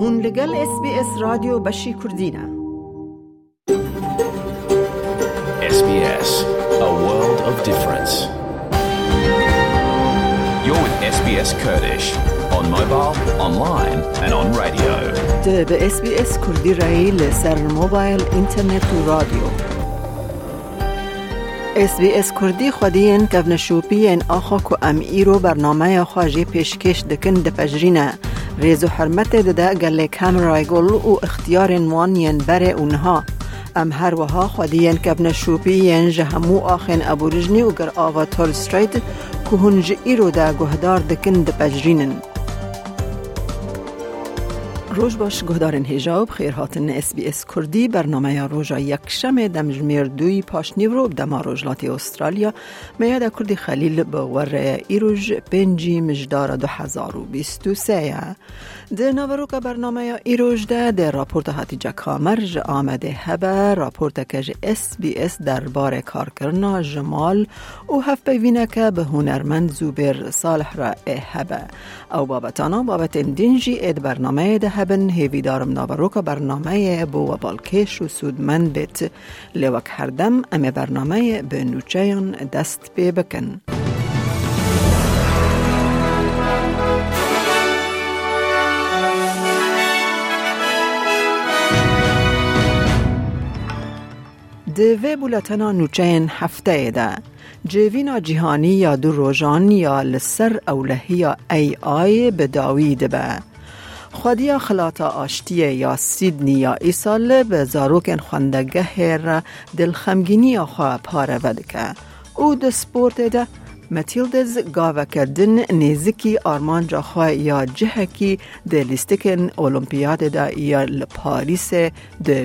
هون لگل اس بی اس رادیو بشی کردینه SBS, a world of difference. You're with SBS Kurdish on mobile, online, and on radio. ده به اس کردی رایی لسر موبایل اینترنت و رادیو اس بی اس کردی خودین کف نشوپی این آخا که ام ایرو برنامه خواجی پیشکش دکن دپجرینه ریز و حرمت دده گله کامرای گل و اختیار وانین بر اونها. ام هر وها خودین کف نشوپی ین جهمو آخین ابو رجنی و گر آوا تول ستریت که هنج ایرو ده روز باش. گهدارن هجاب خیر هاتن اس بی اس کردی. برنامه روژا یک شمه. دم جمیر دوی پاش نیورو. دما روژلات استرالیا. میاد کردی خلیل به ور ایروژ پنجی مجدار دو هزار و بیست و سه. ده نوروک برنامه یا ایروژ ده. ده راپورت هاتیجا کامر. ج آمده هبه. راپورت که ج اس بی اس درباره کار بابت دینجی اد برنامه بو و بالکش و سودمند بیت لوک هردم ام برنامه به نوچهان دست بی بکن دوی بولتنا نوچین هفته ده جوینا جهانی یا دو روژان یا لسر اولهی یا ای آی به داوید به خودیا خلاطا آشتی یا سیدنی یا ایسال به زاروکن خواندگه را دلخمگینی یا پاره ودکه او ده سپورت ده. متیلدز گاوه کردن نیزکی آرمان جا خواه یا جهکی ده لیستکن اولمپیاد ده یا پاریس ده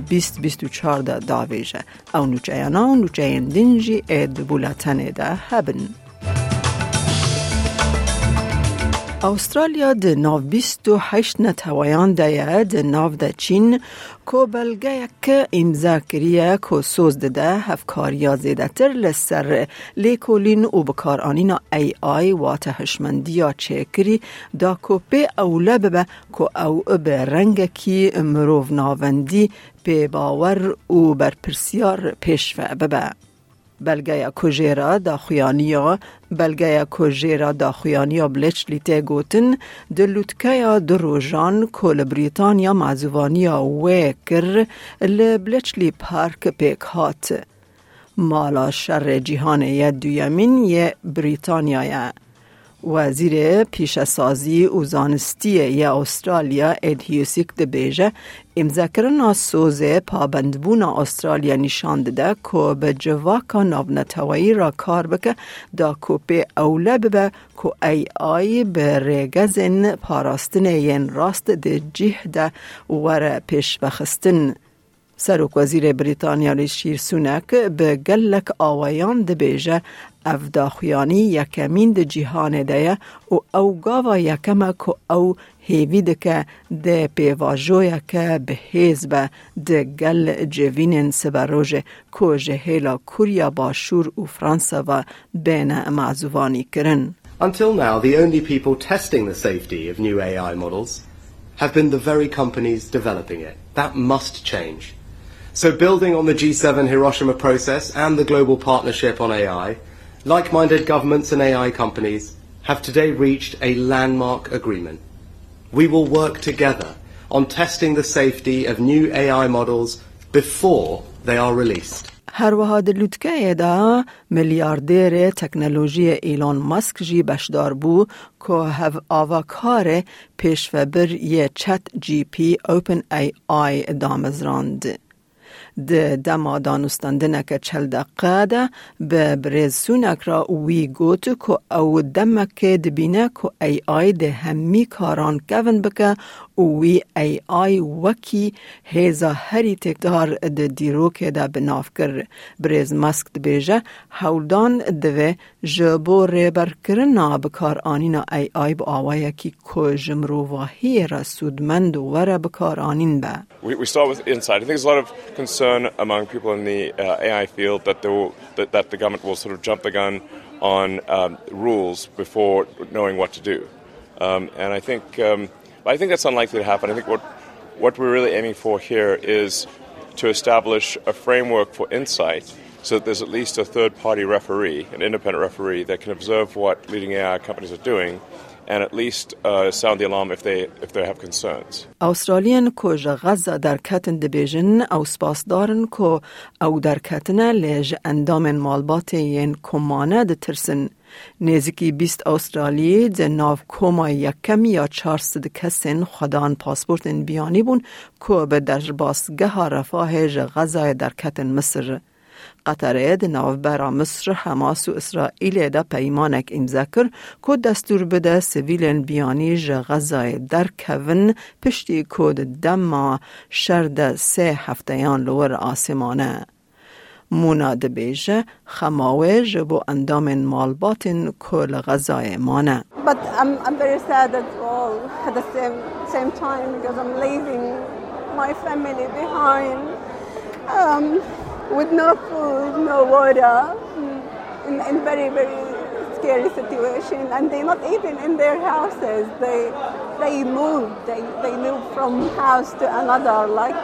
2024 ده داویجه. او نوچه اینا و نوچه دنجی اید بولتن ده هبن. استرالیا د ناو 28 نتوایان ده د ناو د چین کو بلگه که امضا کریه کو سوز ده هفکاریا زیده تر لسر لیکولین و بکارانینا ای آی و تهشمندی یا چکری دا کو پی اوله ببه کو او به رنگ کی مروف ناوندی پی باور و بر پرسیار پیشفه ببه بلگه کجیرا دا خویانیا بلگه کجیرا دا خویانیا بلچ لیته گوتن دلوتکه دو روژان کل بریتانیا معزوانیا ویکر لبلچ لی پارک پیک هات مالا شر یه دویمین یه بریتانیا وزیر پیشسازی و زانستی یا استرالیا اد هیوسیک ده بیجه امضا کردن سوز پابندبون استرالیا نشان ده که به جواکا ناونتوایی را کار بکه دا کوپی اوله ببه که ای آی به ریگزن پاراستن ین راست ده جیه ده ور پیش بخستن سروک وزیر بریتانیا ریشیر سونک به گلک آوایان ده بیجه اف داخویانی یکمین ده جیهان ده و او گاوا یکمه که او هیوی ده که ده پیواجویا که به حزب ده گل جوینن سبروژ که جهیلا کوریا باشور و فرانسا و بین معزوانی کرن. Until now, the only people testing the safety of new AI models have been the very companies developing it. That must change. So building on the G7 Hiroshima process and the global partnership on AI, like-minded governments and AI companies have today reached a landmark agreement. We will work together on testing the safety of new AI models before they are released. هر وها دلوتکه دا میلیاردر تکنولوژی ایلان ماسک جی بشدار بو که هف آواکار پیشوبر یه چت جی پی د دما دانستاندنه که چل دقیقه ده به برزسونک را وی گوت که او دمک دبینه که ای آی ده همی کاران کون بکه وی ای آی وکی هیزا هری تکدار ده دیروک ده بناف کر برز مسک ده بیجه هولدان دوه جبو ریبر کرنا بکار آنینا ای آی با آوائه کی که جمرو واهی را سودمند وره بکار آنین به We, we start with insight. I think there's a lot of concern among people in the uh, AI field that, there will, that, that the government will sort of jump the gun on um, rules before knowing what to do. Um, and I think, um, I think that's unlikely to happen. I think what, what we're really aiming for here is to establish a framework for insight so that there's at least a third party referee, an independent referee, that can observe what leading AI companies are doing and at least uh, sound the alarm if they, if they have concerns. استرالیان کو غزه در کتن دبیجن او سپاس دارن کو او در کتن لیج اندام مالبات نزدیکی 20 استرالی ده ناو کوما یکم یا 400 کسین خدان پاسپورت بیانی بون کو به درباسگه رفاه غزه در کتن مصر قطره د ناوبرا مصر حماس و اسرائیل دا پیمانک امضا کر که دستور بده سویلن بیانی ج غزای در کون پشتی کود دما شرد سه هفتهیان لور آسمانه. مونا دبیجه خماوه جبو اندام مالباتن کل غزای مانه. But I'm, I'm very sad as well at the same, same time because I'm leaving my family behind. Um, with no food, no water, in, in very, very scary situation. And they're not even in their houses. They, they move. They, they move from house to another. Like,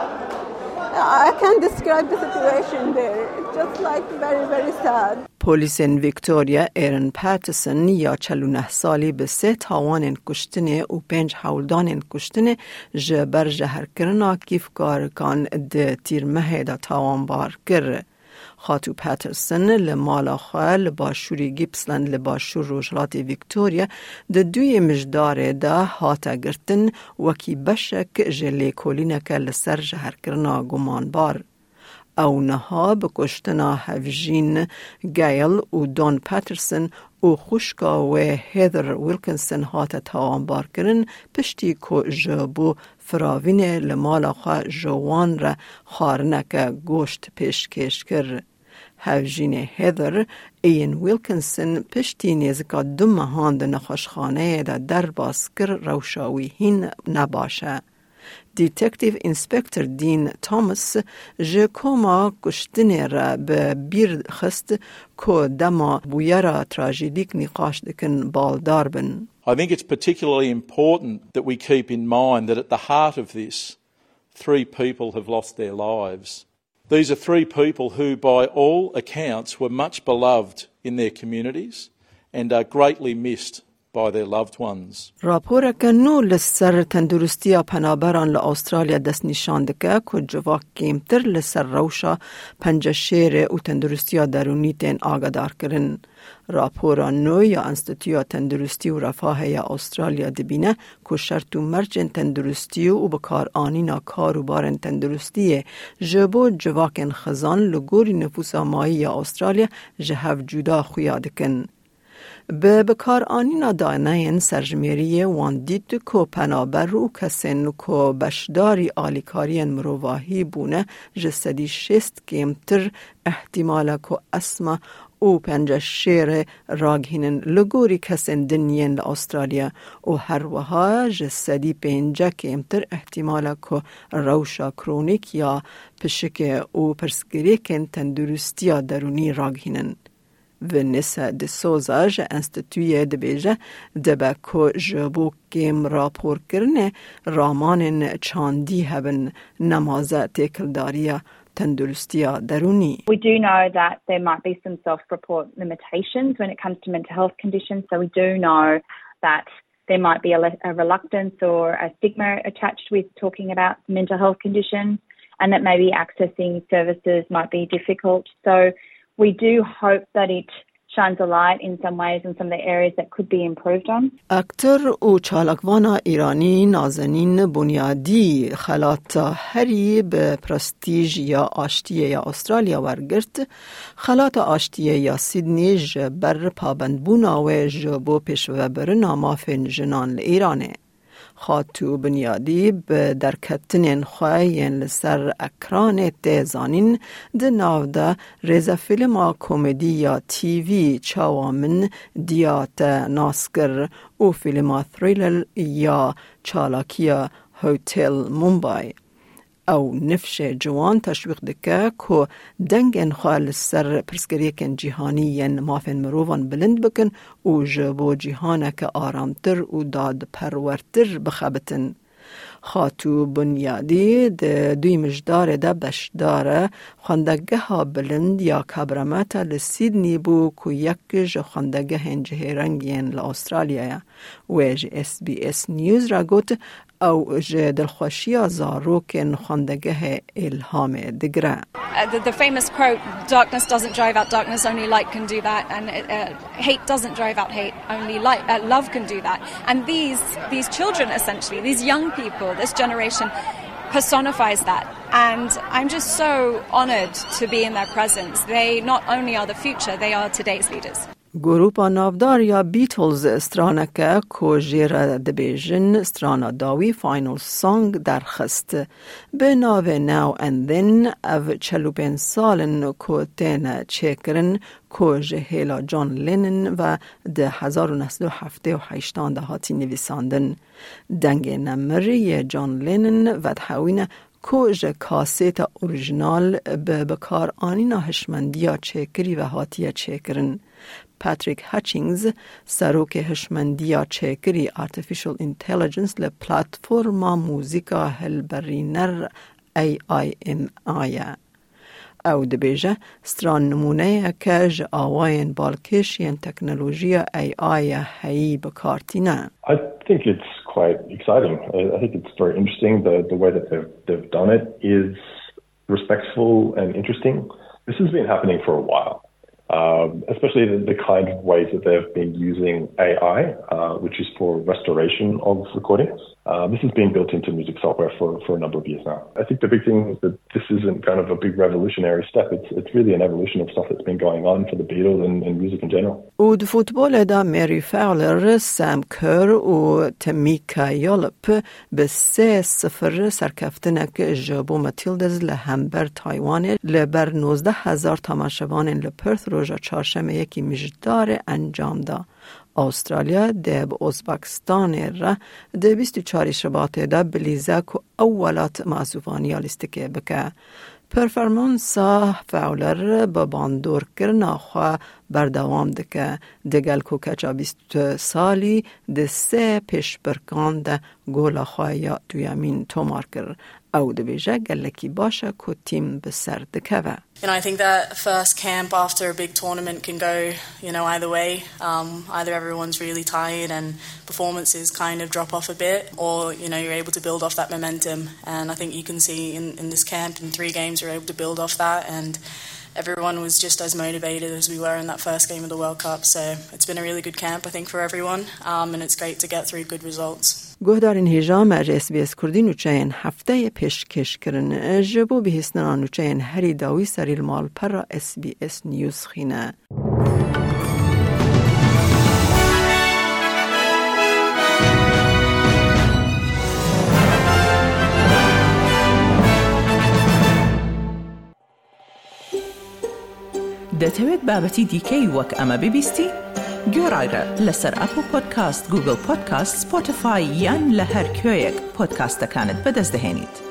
پلیسین ویکتوریا ایرن پاتسون یا 49 سالی به سه تاوان کشتن و پنج حولدان کشتن جبر جهر کرنا کیف کارکان ده تیر مه دا تاوان بار کر. خاتو پاترسن لمالا خواه لباشوری گیپسلند لباشور روشلات ویکتوریا ده دوی مجدار ده هاتا گرتن وکی بشک جلی کولینک لسر جهر کرنا گمان بار. او نها به هفجین گیل و دون پاترسن و خوشکا و هیدر ویلکنسن هات تاوان بار کرن پشتی کو جبو فراوین لمالا خواه جوان را خارنک گوشت پیش کش کر. هفجین هیدر این ویلکنسن پشتی نیزکا دو مهان ده نخوشخانه ده در باسکر روشاوی هین نباشه. دیتکتیو انسپکتر دین توماس جه کوما کشتنی را به بیر خست که دما بویرا تراژیدیک نقاش دکن بالدار بن. I think it's particularly important that we keep in mind that at the heart of this, three people have lost their lives. These are three people who, by all accounts, were much beloved in their communities and are greatly missed by their loved ones. راپور لسر تندرستی پنابران لأسترالیا دست نشان دکه که جواک کمتر لسر روشا پنج شیر و تندرستی درونی تین آگدار کرن. راپورا نو یا انستیتویا تندرستی و رفاه یا استرالیا دبینه که شرط و مرچ تندرستی و بکار آنینا کار و بارن تندرستی جبو جواکن خزان لگوری نفوس مایی یا استرالیا جهف جدا خویادکن. به بکار آنینا دانین سرجمیری وان دید کو پنابر و کسین کو بشداری آلیکاری مرواهی بونه جسدی شست کمتر احتمال کو اسما او پنج شیر راگهینن لگوری کسین دنین لأسترالیا و هر وها جسدی پنجا کمتر احتمال کو روشا کرونیک یا پشک او پرسگریکن تندرستی درونی راگهینن. Vanessa de Souza ji Enstitûyê dibêje ku ji bo kêm raporkirinê ramanên çandî hebin nemaze têkildariya. We do know that there might be some self-report limitations when it comes to mental health conditions. So we do know that there might be a, a reluctance or a stigma attached with talking about mental health conditions and that maybe accessing services might be difficult. So we do hope that it shines a light in some ways in some of the areas that could be improved on. اکتر و چالکوانا ایرانی نازنین بنیادی خلات هری به پرستیج یا آشتی یا استرالیا ورگرت خلات آشتی یا سیدنی بر پابندبونا و جبو پیشوه برنا جنان ایرانه. خاتو بنیادی به درکتنین خواهین لسر اکران تیزانین ده ناو ده ریزا فیلم کومدی یا تیوی چاوامن دیات ناسکر او فیلم تھریلر یا چالاکیا هوتل مومبای. او نفش جوان تشویق دکه که دنگن خواه سر پرسکریکن جیهانی ین مافن مروفان بلند بکن و جبو جیهانک آرامتر و داد پرورتر بخبتن. خاتو بنیادی ده دوی مجدار ده بشدار خواندگه ها بلند یا کبرمت لسیدنی بو که یک جه خواندگه هنجه رنگین لأسترالیا و جه اس بی اس نیوز را گوت او جه دلخوشی زاروک خواندگه الهام دگره Uh, the, the famous quote, darkness doesn't drive out darkness, only light can do that. And uh, hate doesn't drive out hate, only light, uh, love can do that. And these, these children, essentially, these young people, this generation, personifies that. And I'm just so honored to be in their presence. They not only are the future, they are today's leaders. گروپا نافدار یا بیتلز استرانکه کو جیر دبیجن استرانا داوی فاینل سانگ درخست. به ناو ناو اندن او چلو پین سالن کو تین چکرن کو جهیلا جان لینن و ده هزار و نسل و هفته و حیشتان ده هاتی نویساندن. دنگ نمری جان لینن و دهوین کوژ کاسیت اورژنال به بکار آنینا هشمندیا چکری و هاتیا چکرن. پاتریک هچینگز سروک هشمندیا چکری آرتفیشل انتلیجنس لپلاتفورما موزیکا هلبرینر ای آی ام آیا او دبیجه ستران نمونه که ج آواین بالکشین تکنولوژی ای آی هی بکارتینه I think it's quite exciting. I I think it's very interesting. The, the way that they've, they've done it is respectful and interesting. This has been happening for a while, um, especially the, the kind of ways that they've been using AI, uh, which is for restoration of recordings. Uh, this has been built into music software for, for a number of years now. I think the big thing is that this isn't kind of a big revolutionary step. It's, it's really an evolution of stuff that's been going on for the Beatles and, and music in general. د فوتبال دا مری فاولر سام کر و تمیکا یولپ به سه صفر سرکفتنک جابو ماتیلدز لهمبر تایوان لبر 19 هزار تماشوان لپرث روژا چهارشنبه یکی مجدار انجام دا استرالیا ده به ازبکستان را ده 24 شباط ده بلیزه که اولات معصوفانی لیستکه بکه. پرفرمانسا فاولر به باندور کرنا خوا بردوام دکه. دگل کو کچا بیست سالی ده سه پیش برکان ده گولا خوا یا دویامین تومار کر او ده بیجه گلکی باشه که تیم به سر دکه و. You know, I think that first camp after a big tournament can go, you know, either way. Um, either everyone's really tired and performances kind of drop off a bit, or you know, you're able to build off that momentum. And I think you can see in, in this camp, in three games, we're able to build off that, and everyone was just as motivated as we were in that first game of the World Cup. So it's been a really good camp, I think, for everyone, um, and it's great to get three good results. گۆهدارین هێژامە ڕێسبس کوردین وچەیەن هەفتەیە پێشکێشکردن ژ بۆ بهێستنان وچەیەن هەری داوی سەریل ماڵپەڕ SسBS نیوز خینە. دەتەوێت بابەتی دیکەی وەک ئەمە ببیستی؟ گۆڕایرە لەسەر ئەپ و پۆدکاست گوگل پۆدکاست سپۆتفاای یان لە هەر کوێیەک پۆدکاستەکانت بەدەستدەێنیت.